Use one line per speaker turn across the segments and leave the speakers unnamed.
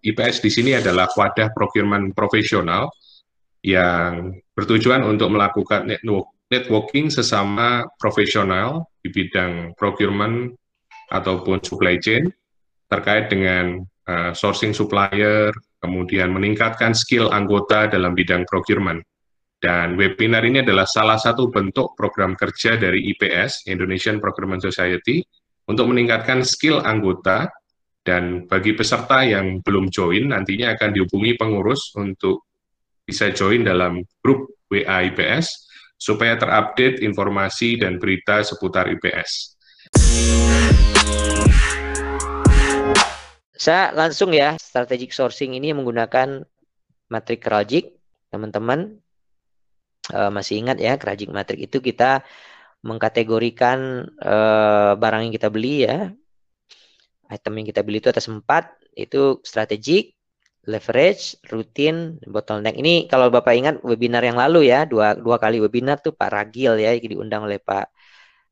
IPS di sini adalah wadah procurement profesional yang bertujuan untuk melakukan networking sesama profesional di bidang procurement ataupun supply chain terkait dengan uh, sourcing supplier, kemudian meningkatkan skill anggota dalam bidang procurement. Dan webinar ini adalah salah satu bentuk program kerja dari IPS, Indonesian Procurement Society, untuk meningkatkan skill anggota dan bagi peserta yang belum join nantinya akan dihubungi pengurus untuk bisa join dalam grup WA IPS supaya terupdate informasi dan berita seputar IPS.
Saya langsung ya, strategic sourcing ini menggunakan matrik Krajik, teman-teman. Uh, masih ingat ya, Krajik matrik itu kita mengkategorikan uh, barang yang kita beli ya. Item yang kita beli itu atas empat, itu strategik, leverage, rutin, bottleneck. Ini kalau Bapak ingat webinar yang lalu ya, dua, dua kali webinar tuh Pak Ragil ya, diundang oleh Pak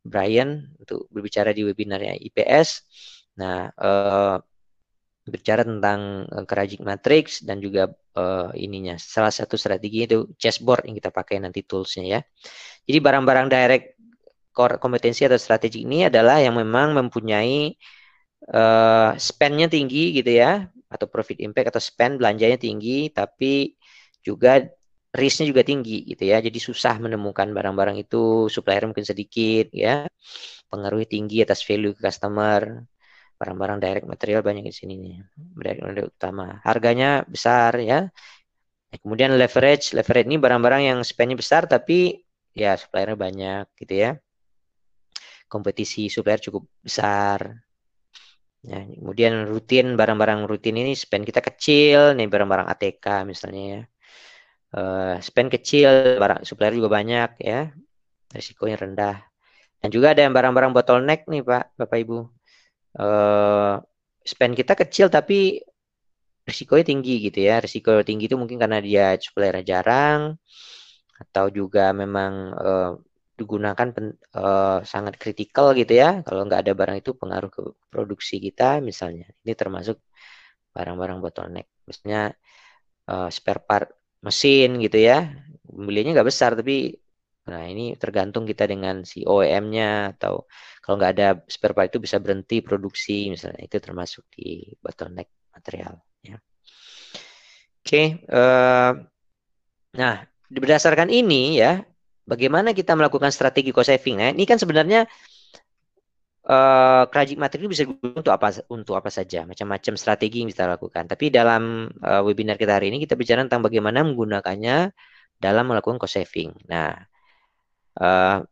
Brian untuk berbicara di webinarnya IPS. Nah, uh, berbicara tentang uh, kerajik matrix dan juga uh, ininya. Salah satu strategi itu chessboard yang kita pakai nanti toolsnya ya. Jadi barang-barang direct core kompetensi atau strategi ini adalah yang memang mempunyai uh, spendnya tinggi gitu ya atau profit impact atau spend belanjanya tinggi tapi juga risknya juga tinggi gitu ya. Jadi susah menemukan barang-barang itu supplier mungkin sedikit ya. Pengaruhnya tinggi atas value ke customer barang-barang direct material banyak di sini nih direct material utama harganya besar ya kemudian leverage leverage ini barang-barang yang spendnya besar tapi ya suppliernya banyak gitu ya kompetisi supplier cukup besar ya kemudian rutin barang-barang rutin ini spend kita kecil nih barang-barang ATK misalnya ya. Uh, spend kecil barang supplier juga banyak ya. Risikonya rendah. Dan juga ada yang barang-barang bottleneck nih Pak Bapak Ibu. Uh, spend kita kecil tapi risikonya tinggi gitu ya. Risiko tinggi itu mungkin karena dia supplier jarang atau juga memang uh, digunakan pen, uh, sangat kritikal gitu ya. Kalau nggak ada barang itu pengaruh ke produksi kita misalnya. Ini termasuk barang-barang bottleneck. Misalnya uh, spare part mesin gitu ya. Belinya nggak besar tapi Nah, ini tergantung kita dengan si OEM-nya atau kalau nggak ada spare part itu bisa berhenti produksi misalnya itu termasuk di bottleneck material ya. Oke, uh, nah berdasarkan ini ya, bagaimana kita melakukan strategi cost saving? Nah, ini kan sebenarnya uh, kerajik materi bisa untuk apa untuk apa saja, macam-macam strategi yang kita lakukan. Tapi dalam uh, webinar kita hari ini kita bicara tentang bagaimana menggunakannya dalam melakukan cost saving. Nah, Uh,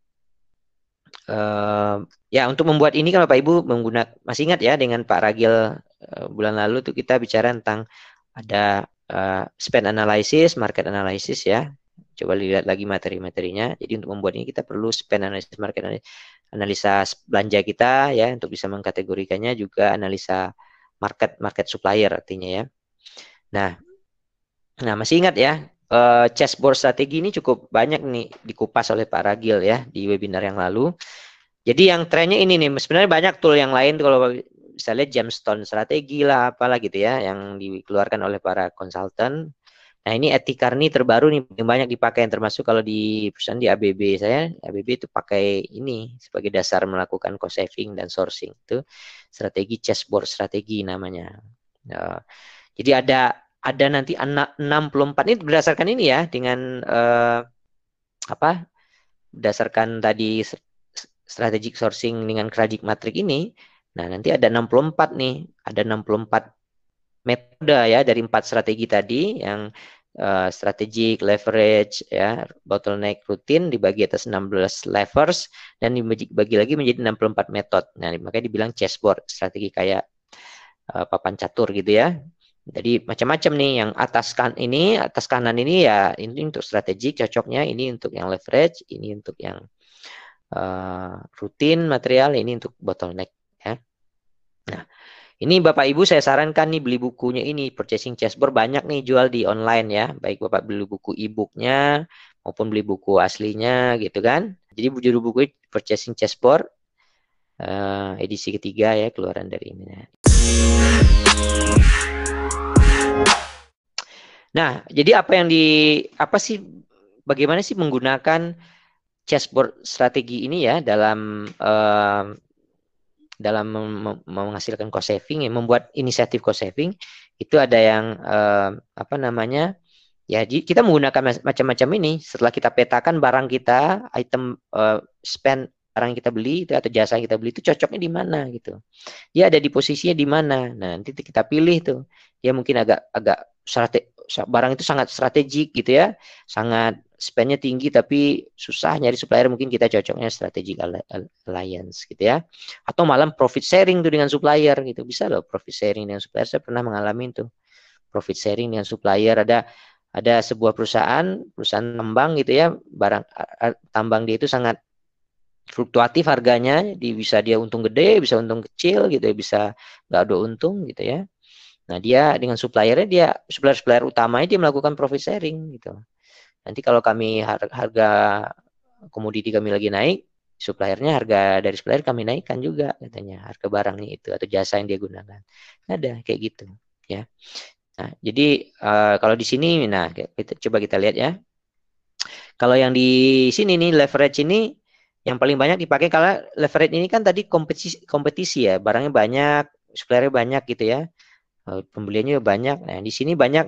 uh, ya untuk membuat ini kan Bapak Ibu menggunakan masih ingat ya dengan Pak Ragil uh, bulan lalu tuh kita bicara tentang ada uh, spend analysis, market analysis ya. Coba lihat lagi materi-materinya. Jadi untuk membuat ini kita perlu spend analysis, market analisa belanja kita ya untuk bisa mengkategorikannya juga analisa market market supplier artinya ya. Nah, nah masih ingat ya uh, chessboard strategi ini cukup banyak nih dikupas oleh Pak Ragil ya di webinar yang lalu. Jadi yang trennya ini nih, sebenarnya banyak tool yang lain kalau misalnya gemstone strategi lah apalah gitu ya yang dikeluarkan oleh para konsultan. Nah ini Etikarni terbaru nih yang banyak dipakai yang termasuk kalau di perusahaan di ABB saya ABB itu pakai ini sebagai dasar melakukan cost saving dan sourcing. Itu strategi chessboard strategi namanya. Nah, jadi ada ada nanti 64 ini berdasarkan ini ya dengan uh, apa berdasarkan tadi strategic sourcing dengan kerajik matrik ini. Nah nanti ada 64 nih. Ada 64 metode ya dari empat strategi tadi yang uh, strategic leverage ya bottleneck rutin dibagi atas 16 levers dan dibagi lagi menjadi 64 metode. Nah makanya dibilang chessboard strategi kayak uh, papan catur gitu ya. Jadi macam-macam nih yang atas kan ini, atas kanan ini ya ini untuk strategik cocoknya, ini untuk yang leverage, ini untuk yang uh, rutin material, ini untuk bottleneck ini Bapak Ibu saya sarankan nih beli bukunya ini Purchasing Chessboard banyak nih jual di online ya. Baik Bapak beli buku e-booknya maupun beli buku aslinya gitu kan. Jadi judul buku Purchasing Chessboard uh, edisi ketiga ya keluaran dari ini. Nah, jadi apa yang di apa sih bagaimana sih menggunakan chessboard strategi ini ya dalam uh, dalam menghasilkan cost saving ya membuat inisiatif cost saving itu ada yang uh, apa namanya ya kita menggunakan macam-macam ini setelah kita petakan barang kita item uh, spend barang kita beli itu atau jasa yang kita beli itu cocoknya di mana gitu. Dia ada di posisinya di mana. Nah, nanti kita pilih tuh. Dia mungkin agak agak strate, barang itu sangat strategik gitu ya. Sangat spendnya tinggi tapi susah nyari supplier mungkin kita cocoknya strategic alliance gitu ya. Atau malam profit sharing tuh dengan supplier gitu. Bisa loh profit sharing dengan supplier. Saya pernah mengalami itu. Profit sharing dengan supplier ada ada sebuah perusahaan perusahaan tambang gitu ya barang tambang dia itu sangat fluktuatif harganya, di bisa dia untung gede, bisa untung kecil gitu ya, bisa nggak ada untung gitu ya. Nah dia dengan suppliernya dia supplier-supplier utamanya dia melakukan profit sharing gitu. Nanti kalau kami harga komoditi kami lagi naik, suppliernya harga dari supplier kami naikkan juga katanya harga barangnya itu atau jasa yang dia gunakan. Ada kayak gitu ya. Nah jadi uh, kalau di sini, nah kita coba kita lihat ya. Kalau yang di sini nih leverage ini yang paling banyak dipakai kalau leverage ini kan tadi kompetisi kompetisi ya barangnya banyak suppliernya banyak gitu ya pembeliannya banyak. Nah di sini banyak.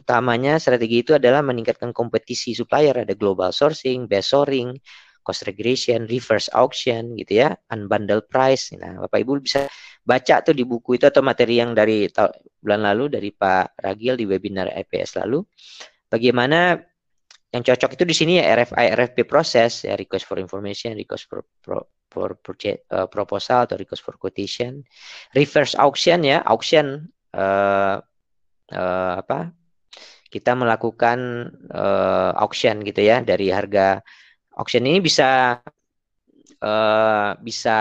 Utamanya strategi itu adalah meningkatkan kompetisi supplier. Ada global sourcing best sourcing cost regression reverse auction gitu ya. Unbundled price. Nah bapak ibu bisa baca tuh di buku itu atau materi yang dari bulan lalu dari Pak Ragil di webinar IPS lalu. Bagaimana yang cocok itu di sini ya RFI RFP proses ya request for information, request for for, for purchase, uh, proposal atau request for quotation, reverse auction ya auction uh, uh, apa kita melakukan uh, auction gitu ya dari harga auction ini bisa uh, bisa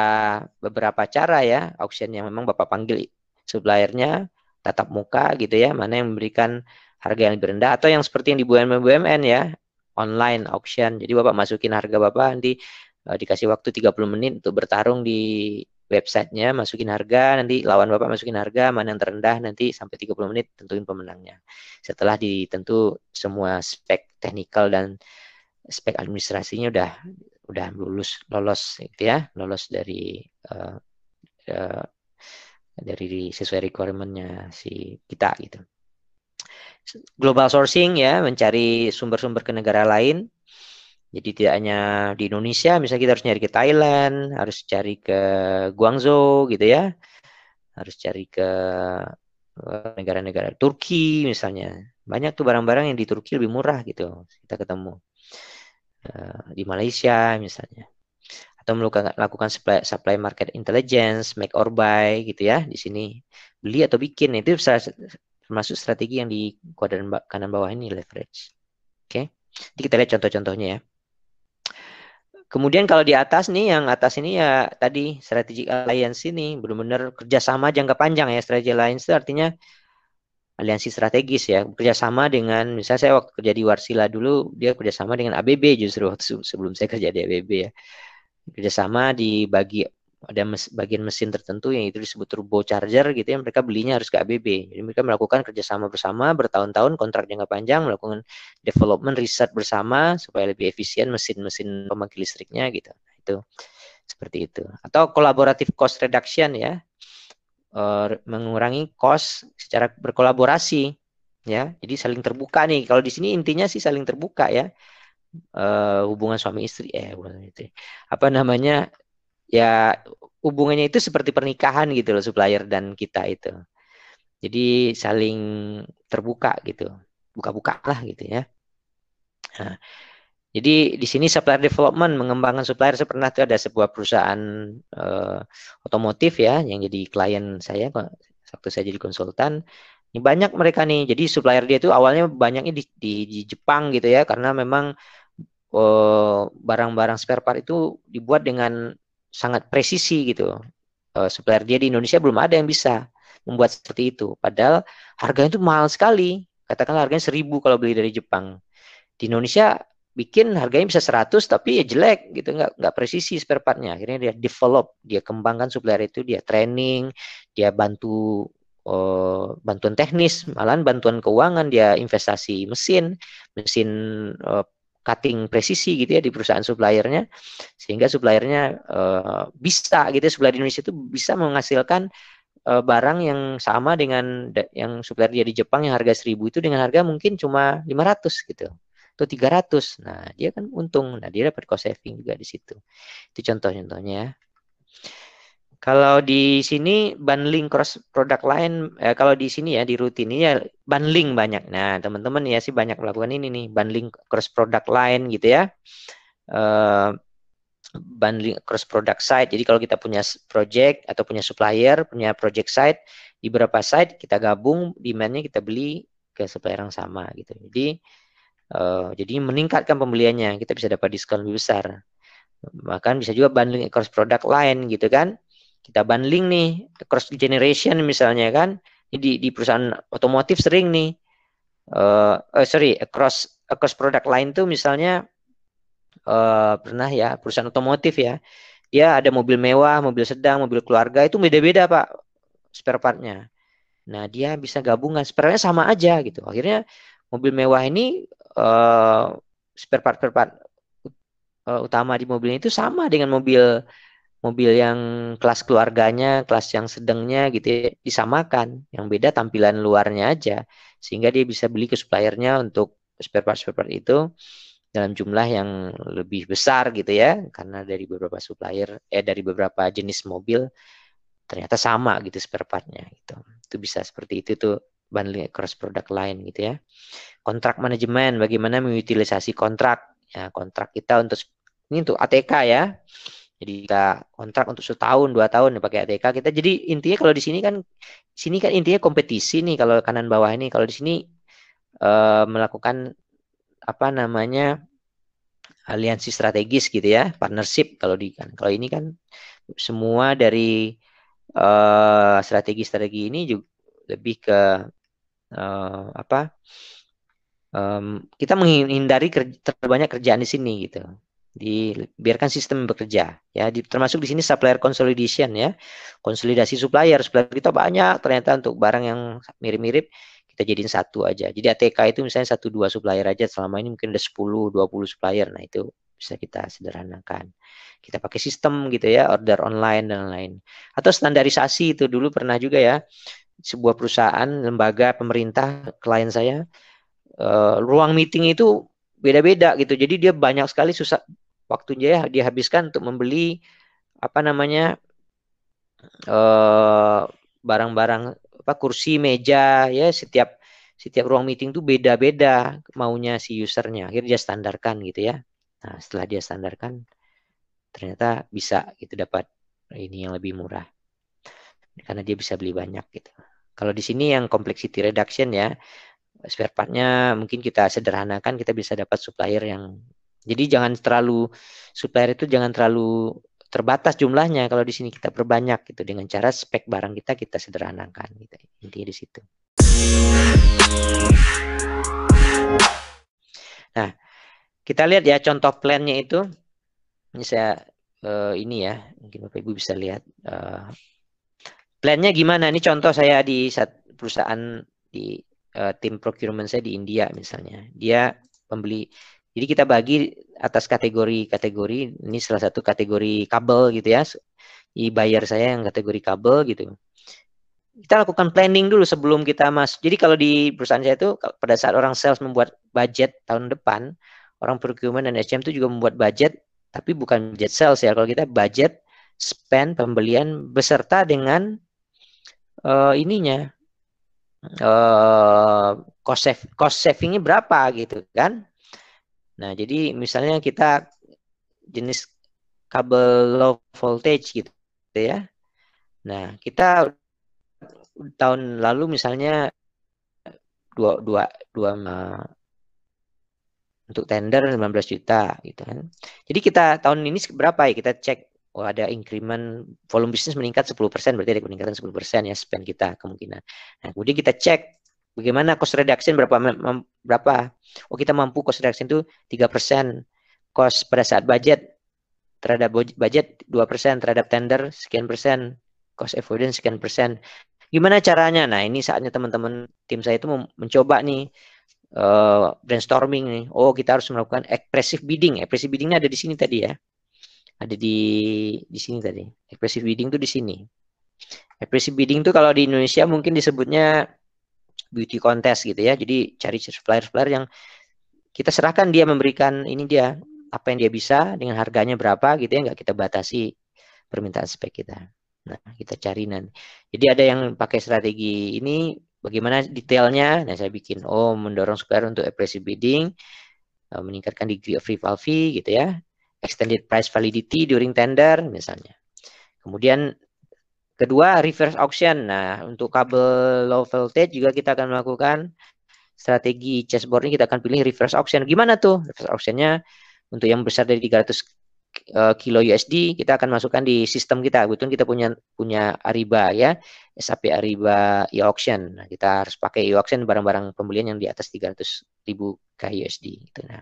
beberapa cara ya auction yang memang bapak panggil suppliernya tatap muka gitu ya mana yang memberikan harga yang lebih rendah atau yang seperti yang di BUMN BUMN ya online auction. Jadi Bapak masukin harga Bapak nanti uh, dikasih waktu 30 menit untuk bertarung di websitenya, masukin harga, nanti lawan Bapak masukin harga, mana yang terendah, nanti sampai 30 menit tentuin pemenangnya. Setelah ditentu semua spek teknikal dan spek administrasinya udah udah lulus lolos gitu ya, lolos dari uh, uh, dari sesuai requirementnya si kita gitu global sourcing ya, mencari sumber-sumber ke negara lain. Jadi tidak hanya di Indonesia, misalnya kita harus nyari ke Thailand, harus cari ke Guangzhou gitu ya. Harus cari ke eh, negara-negara Turki misalnya. Banyak tuh barang-barang yang di Turki lebih murah gitu. Kita ketemu. Uh, di Malaysia misalnya. Atau melakukan supply, supply market intelligence, make or buy gitu ya di sini. Beli atau bikin itu termasuk strategi yang di kuadran kanan bawah ini leverage. Oke, okay? jadi kita lihat contoh-contohnya ya. Kemudian kalau di atas nih, yang atas ini ya tadi strategic alliance ini benar-benar kerjasama jangka panjang ya. Strategic alliance itu artinya aliansi strategis ya. Kerjasama dengan, misalnya saya waktu kerja di Warsila dulu, dia kerjasama dengan ABB justru waktu sebelum saya kerja di ABB ya. Kerjasama dibagi ada mes, bagian mesin tertentu yang itu disebut turbo charger gitu ya mereka belinya harus ke ABB jadi mereka melakukan kerjasama bersama bertahun-tahun kontrak jangka panjang melakukan development riset bersama supaya lebih efisien mesin-mesin pembangkit listriknya gitu. Nah, itu seperti itu. Atau kolaboratif cost reduction ya. Uh, mengurangi cost secara berkolaborasi ya. Jadi saling terbuka nih. Kalau di sini intinya sih saling terbuka ya. Uh, hubungan suami istri eh hubungan itu apa namanya ya hubungannya itu seperti pernikahan gitu loh supplier dan kita itu. Jadi saling terbuka gitu, buka-buka lah gitu ya. Nah, jadi di sini supplier development mengembangkan supplier. Saya pernah tuh ada sebuah perusahaan uh, otomotif ya yang jadi klien saya waktu saya jadi konsultan. Ini banyak mereka nih. Jadi supplier dia itu awalnya banyaknya di, di, di Jepang gitu ya karena memang eh, barang-barang uh, spare part itu dibuat dengan sangat presisi gitu. Uh, supplier dia di Indonesia belum ada yang bisa membuat seperti itu. Padahal harganya itu mahal sekali. Katakanlah harganya seribu kalau beli dari Jepang. Di Indonesia bikin harganya bisa 100 tapi ya jelek gitu nggak nggak presisi spare partnya akhirnya dia develop dia kembangkan supplier itu dia training dia bantu uh, bantuan teknis, malahan bantuan keuangan, dia investasi mesin, mesin uh, cutting presisi gitu ya di perusahaan suppliernya, sehingga suppliernya uh, bisa gitu ya, supplier di Indonesia itu bisa menghasilkan uh, barang yang sama dengan yang supplier dia di Jepang yang harga 1000 itu dengan harga mungkin cuma 500 gitu atau 300. Nah, dia kan untung. Nah, dia dapat cost saving juga di situ. Itu contoh-contohnya. Kalau di sini bundling cross product line, eh, kalau di sini ya di rutin ini ya bundling banyak. Nah teman-teman ya sih banyak melakukan ini nih bundling cross product line gitu ya. Uh, bundling cross product site. Jadi kalau kita punya project atau punya supplier, punya project site di beberapa site kita gabung demandnya kita beli ke supplier yang sama gitu. Jadi uh, jadi meningkatkan pembeliannya kita bisa dapat diskon lebih besar. Bahkan bisa juga bundling cross product line gitu kan kita bundling nih cross generation misalnya kan. Di di perusahaan otomotif sering nih. Uh, uh, sorry across across produk lain tuh misalnya uh, pernah ya perusahaan otomotif ya. Dia ada mobil mewah mobil sedang mobil keluarga itu beda-beda pak spare partnya. Nah dia bisa gabungan spare partnya sama aja gitu. Akhirnya mobil mewah ini uh, spare part spare part utama di mobilnya itu sama dengan mobil mobil yang kelas keluarganya, kelas yang sedangnya gitu ya, disamakan. Yang beda tampilan luarnya aja. Sehingga dia bisa beli ke suppliernya untuk spare part spare part itu dalam jumlah yang lebih besar gitu ya. Karena dari beberapa supplier eh dari beberapa jenis mobil ternyata sama gitu spare partnya gitu. Itu bisa seperti itu tuh bundling cross product line gitu ya. Kontrak manajemen bagaimana mengutilisasi kontrak ya kontrak kita untuk ini untuk ATK ya jadi kita kontrak untuk setahun, dua tahun pakai ATK kita. Jadi intinya kalau di sini kan, sini kan intinya kompetisi nih kalau kanan bawah ini. Kalau di sini uh, melakukan apa namanya aliansi strategis gitu ya, partnership kalau di kan. Kalau ini kan semua dari uh, strategi-strategi ini juga lebih ke uh, apa? Um, kita menghindari kerja, terbanyak kerjaan di sini gitu dibiarkan sistem bekerja ya. Di, termasuk di sini supplier consolidation ya. Konsolidasi supplier supplier kita banyak. Ternyata untuk barang yang mirip-mirip kita jadiin satu aja. Jadi ATK itu misalnya satu dua supplier aja. Selama ini mungkin ada 10 20 supplier. Nah itu bisa kita sederhanakan. Kita pakai sistem gitu ya. Order online dan lain atau standarisasi itu dulu pernah juga ya. Sebuah perusahaan lembaga pemerintah klien saya uh, ruang meeting itu beda-beda gitu. Jadi dia banyak sekali susah waktunya ya dihabiskan untuk membeli apa namanya eh, barang-barang uh, apa kursi meja ya setiap setiap ruang meeting tuh beda-beda maunya si usernya. Akhirnya dia standarkan gitu ya. Nah setelah dia standarkan ternyata bisa gitu dapat ini yang lebih murah. Karena dia bisa beli banyak gitu. Kalau di sini yang complexity reduction ya spare partnya mungkin kita sederhanakan kita bisa dapat supplier yang jadi jangan terlalu supplier itu jangan terlalu terbatas jumlahnya. Kalau di sini kita perbanyak gitu dengan cara spek barang kita kita sederhanakan gitu. Intinya di situ. Nah, kita lihat ya contoh plannya itu. Ini saya uh, ini ya mungkin Bapak Ibu bisa lihat uh, plannya gimana. Ini contoh saya di perusahaan di uh, tim procurement saya di India misalnya dia pembeli jadi kita bagi atas kategori-kategori. Ini salah satu kategori kabel gitu ya. I bayar saya yang kategori kabel gitu. Kita lakukan planning dulu sebelum kita masuk. Jadi kalau di perusahaan saya itu pada saat orang sales membuat budget tahun depan, orang procurement dan HM itu juga membuat budget, tapi bukan budget sales ya. Kalau kita budget spend pembelian beserta dengan uh, ininya uh, cost save, cost savingnya berapa gitu kan Nah, jadi misalnya kita jenis kabel low voltage gitu ya. Nah, kita tahun lalu misalnya dua dua dua untuk tender 19 juta gitu kan. Jadi kita tahun ini berapa ya kita cek ada increment volume bisnis meningkat 10% berarti ada peningkatan 10% ya spend kita kemungkinan. Nah, kemudian kita cek Bagaimana cost reduction berapa berapa? Oh kita mampu cost reduction itu tiga persen. Cost pada saat budget terhadap budget dua persen terhadap tender sekian persen. Cost avoidance sekian persen. Gimana caranya? Nah, ini saatnya teman-teman tim saya itu mencoba nih uh, brainstorming nih. Oh, kita harus melakukan aggressive bidding. Aggressive biddingnya ada di sini tadi ya. Ada di di sini tadi. Aggressive bidding itu di sini. Aggressive bidding itu kalau di Indonesia mungkin disebutnya beauty contest gitu ya. Jadi cari supplier-supplier yang kita serahkan dia memberikan ini dia apa yang dia bisa dengan harganya berapa gitu ya nggak kita batasi permintaan spek kita. Nah, kita cari nanti. Jadi ada yang pakai strategi ini bagaimana detailnya. Nah, saya bikin oh mendorong supplier untuk aggressive bidding, uh, meningkatkan degree of rival fee gitu ya. Extended price validity during tender misalnya. Kemudian kedua reverse auction. Nah, untuk kabel low voltage juga kita akan melakukan strategi chessboard ini kita akan pilih reverse auction. Gimana tuh? Reverse auctionnya untuk yang besar dari 300 uh, kilo USD kita akan masukkan di sistem kita. Kebetulan kita punya punya Ariba ya, SAP Ariba e-auction. Nah, kita harus pakai e-auction barang-barang pembelian yang di atas 300 ribu KUSD. Gitu. Nah,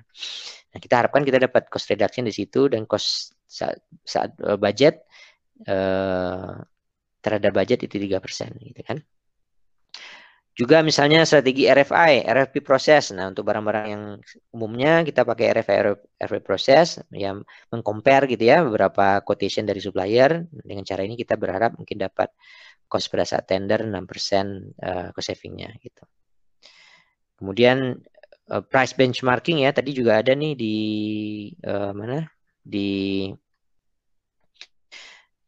nah, kita harapkan kita dapat cost reduction di situ dan cost saat, saat uh, budget uh, terhadap budget itu tiga persen, gitu kan. Juga misalnya strategi RFI, RFP proses. Nah, untuk barang-barang yang umumnya kita pakai RFI, RFP proses yang mengcompare gitu ya beberapa quotation dari supplier. Dengan cara ini kita berharap mungkin dapat cost pada saat tender 6% uh, cost savingnya gitu. Kemudian uh, price benchmarking ya, tadi juga ada nih di uh, mana? Di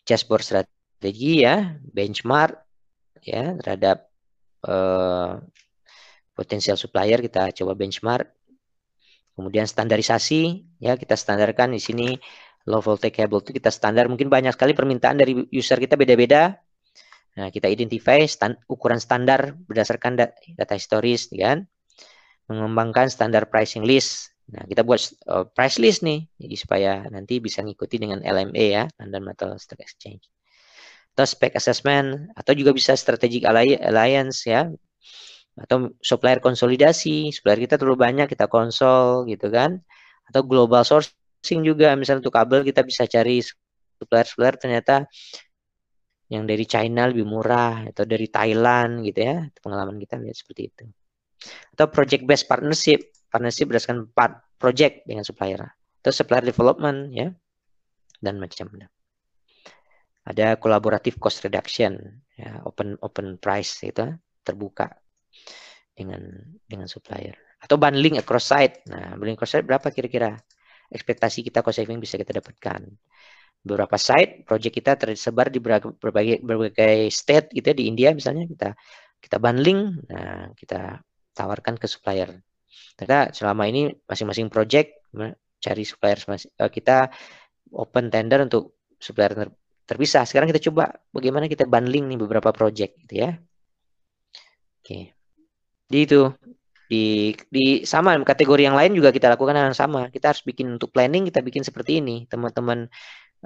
dashboard strategi ya, benchmark ya terhadap uh, potensial supplier kita coba benchmark. Kemudian standarisasi ya kita standarkan di sini low voltage cable itu kita standar mungkin banyak sekali permintaan dari user kita beda-beda. Nah, kita identify stand, ukuran standar berdasarkan data, historis kan. Mengembangkan standar pricing list. Nah, kita buat uh, price list nih jadi supaya nanti bisa ngikuti dengan LME ya, London Metal Stock Exchange atau spec assessment atau juga bisa strategic alliance ya. Atau supplier konsolidasi supplier kita terlalu banyak kita konsol gitu kan. Atau global sourcing juga misalnya untuk kabel kita bisa cari supplier-supplier ternyata yang dari China lebih murah atau dari Thailand gitu ya. Pengalaman kita lihat seperti itu. Atau project based partnership partnership berdasarkan part project dengan supplier. Atau supplier development ya. Dan macam-macam ada kolaboratif cost reduction ya open open price itu terbuka dengan dengan supplier. Atau bundling across site. Nah bundling across site berapa kira-kira ekspektasi kita cost saving bisa kita dapatkan? Beberapa site project kita tersebar di berbagai berbagai state gitu ya, di India misalnya kita kita bundling nah kita tawarkan ke supplier. Ternyata selama ini masing-masing project cari supplier eh, kita open tender untuk supplier terpisah. Sekarang kita coba bagaimana kita bundling nih beberapa project gitu ya. Oke. Di itu di di sama kategori yang lain juga kita lakukan hal yang sama. Kita harus bikin untuk planning kita bikin seperti ini. Teman-teman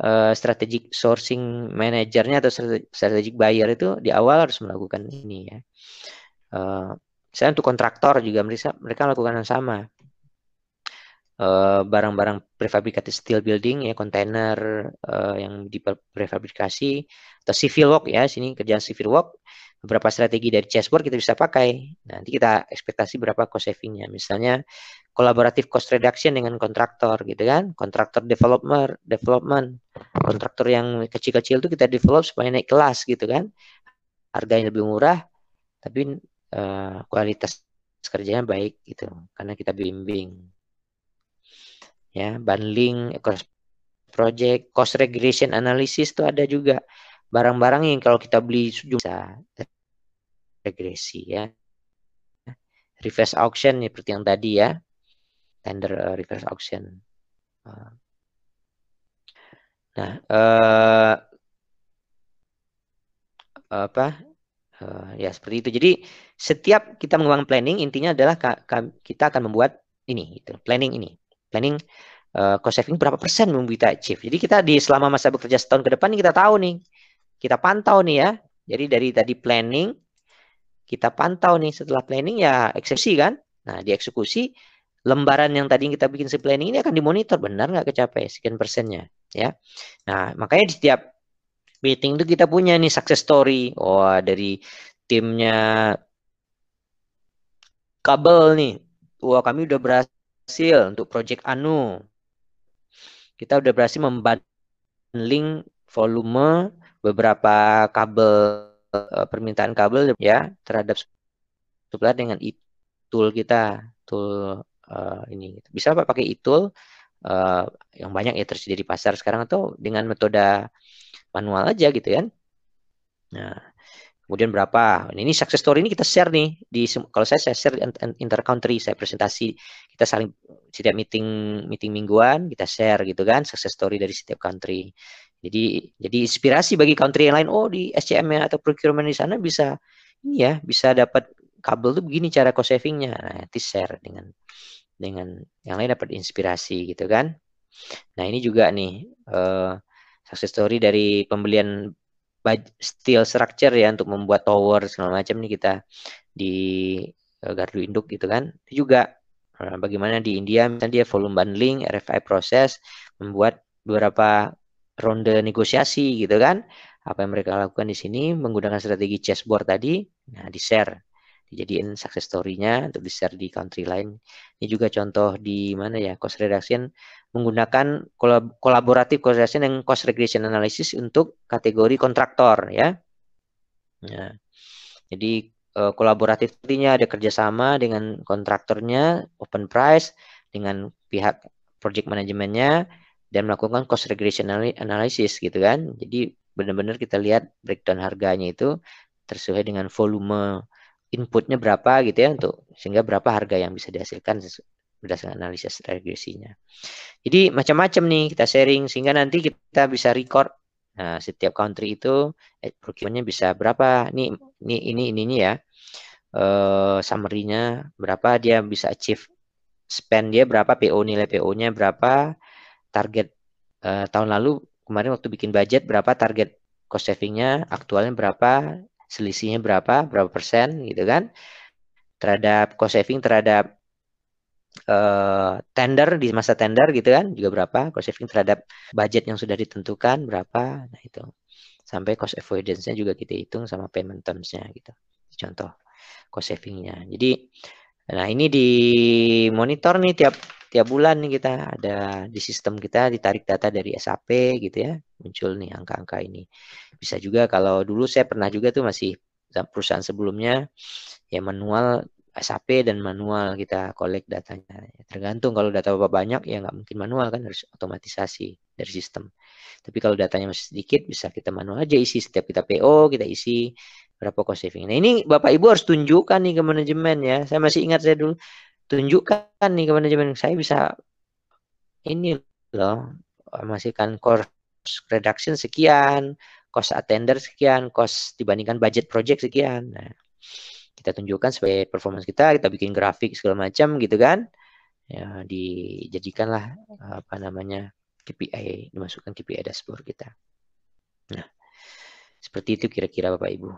uh, strategic sourcing manajernya atau strategic buyer itu di awal harus melakukan ini ya. Uh, saya untuk kontraktor juga mereka mereka melakukan yang sama. Eh, barang-barang prefabricated steel building ya kontainer uh, yang diprefabrikasi atau civil work ya sini kerjaan civil work. Beberapa strategi dari chessboard kita bisa pakai. Nanti kita ekspektasi berapa cost savingnya. Misalnya kolaboratif cost reduction dengan kontraktor gitu kan. Kontraktor developer development. Kontraktor yang kecil-kecil itu kita develop supaya naik kelas gitu kan. Harganya lebih murah tapi uh, kualitas kerjanya baik gitu. Karena kita bimbing ya bundling cost project cost regression analysis itu ada juga. Barang-barang yang kalau kita beli bisa regresi ya. Reverse auction seperti yang tadi ya. Tender uh, reverse auction. Uh. nah uh, apa? Uh, ya seperti itu. Jadi setiap kita mengembang planning intinya adalah kita akan membuat ini itu planning ini planning uh, cost saving berapa persen yang kita achieve. Jadi kita di selama masa bekerja setahun ke depan kita tahu nih, kita pantau nih ya. Jadi dari tadi planning kita pantau nih setelah planning ya eksekusi kan. Nah di eksekusi lembaran yang tadi kita bikin si planning ini akan dimonitor benar nggak kecapai sekian persennya ya. Nah makanya di setiap meeting itu kita punya nih success story. Wah, dari timnya kabel nih. Wah, kami udah berhasil untuk project Anu. Kita udah berhasil membanding volume beberapa kabel uh, permintaan kabel ya terhadap supplier dengan tool kita, tool uh, ini. Bisa Pak pakai tool uh, yang banyak ya tersedia di pasar sekarang atau dengan metode manual aja gitu kan. Nah, kemudian berapa? Ini success story ini kita share nih di kalau saya saya share inter country, saya presentasi, kita saling setiap meeting meeting mingguan kita share gitu kan success story dari setiap country. Jadi jadi inspirasi bagi country yang lain. Oh di SCM atau procurement di sana bisa ini ya bisa dapat kabel tuh begini cara cost savingnya. Nah, nanti share dengan dengan yang lain dapat inspirasi gitu kan. Nah ini juga nih uh, success story dari pembelian steel structure ya untuk membuat tower segala macam nih kita di uh, Gardu Induk gitu kan. Itu juga uh, bagaimana di India misalnya dia volume bundling, RFI proses membuat beberapa ronde negosiasi gitu kan. Apa yang mereka lakukan di sini menggunakan strategi chessboard tadi, nah di share dijadiin success story-nya untuk di-share di country lain. Ini juga contoh di mana ya cost reduction menggunakan kolaboratif reduction dan cost regression analysis untuk kategori kontraktor ya. Nah, jadi uh, kolaboratif artinya ada kerjasama dengan kontraktornya, open price dengan pihak project manajemennya dan melakukan cost regression analysis gitu kan. Jadi benar-benar kita lihat breakdown harganya itu tersesuai dengan volume inputnya berapa gitu ya untuk sehingga berapa harga yang bisa dihasilkan berdasarkan analisis regresinya. Jadi macam-macam nih kita sharing sehingga nanti kita bisa record. Nah, setiap country itu eh, procurementnya bisa berapa? Nih ini ini ininya ya. Uh, summary-nya berapa dia bisa achieve? Spend dia berapa? PO nilai PO-nya berapa? Target uh, tahun lalu kemarin waktu bikin budget berapa? Target cost saving-nya aktualnya berapa? Selisihnya berapa, berapa persen? Gitu kan. Terhadap cost saving terhadap uh, tender di masa tender gitu kan juga berapa cost saving terhadap budget yang sudah ditentukan berapa nah itu. Sampai cost avoidance-nya juga kita hitung sama payment terms-nya gitu contoh cost saving-nya. Jadi nah ini di monitor nih tiap tiap bulan nih kita ada di sistem kita ditarik data dari SAP gitu ya muncul nih angka-angka ini. Bisa juga kalau dulu saya pernah juga tuh masih perusahaan sebelumnya ya manual SAP dan manual kita collect datanya. Ya, tergantung kalau data bapak banyak ya nggak mungkin manual kan harus otomatisasi dari sistem. Tapi kalau datanya masih sedikit bisa kita manual aja isi. Setiap kita PO kita isi berapa cost saving nah ini bapak ibu harus tunjukkan nih ke manajemen ya. Saya masih ingat saya dulu tunjukkan nih ke manajemen. Saya bisa ini loh menghasilkan cost reduction sekian, cost attender sekian, cost dibandingkan budget project sekian. Nah, kita tunjukkan sebagai performance kita, kita bikin grafik segala macam gitu kan. Ya, dijadikanlah apa namanya KPI, dimasukkan KPI dashboard kita. Nah, seperti itu kira-kira Bapak Ibu.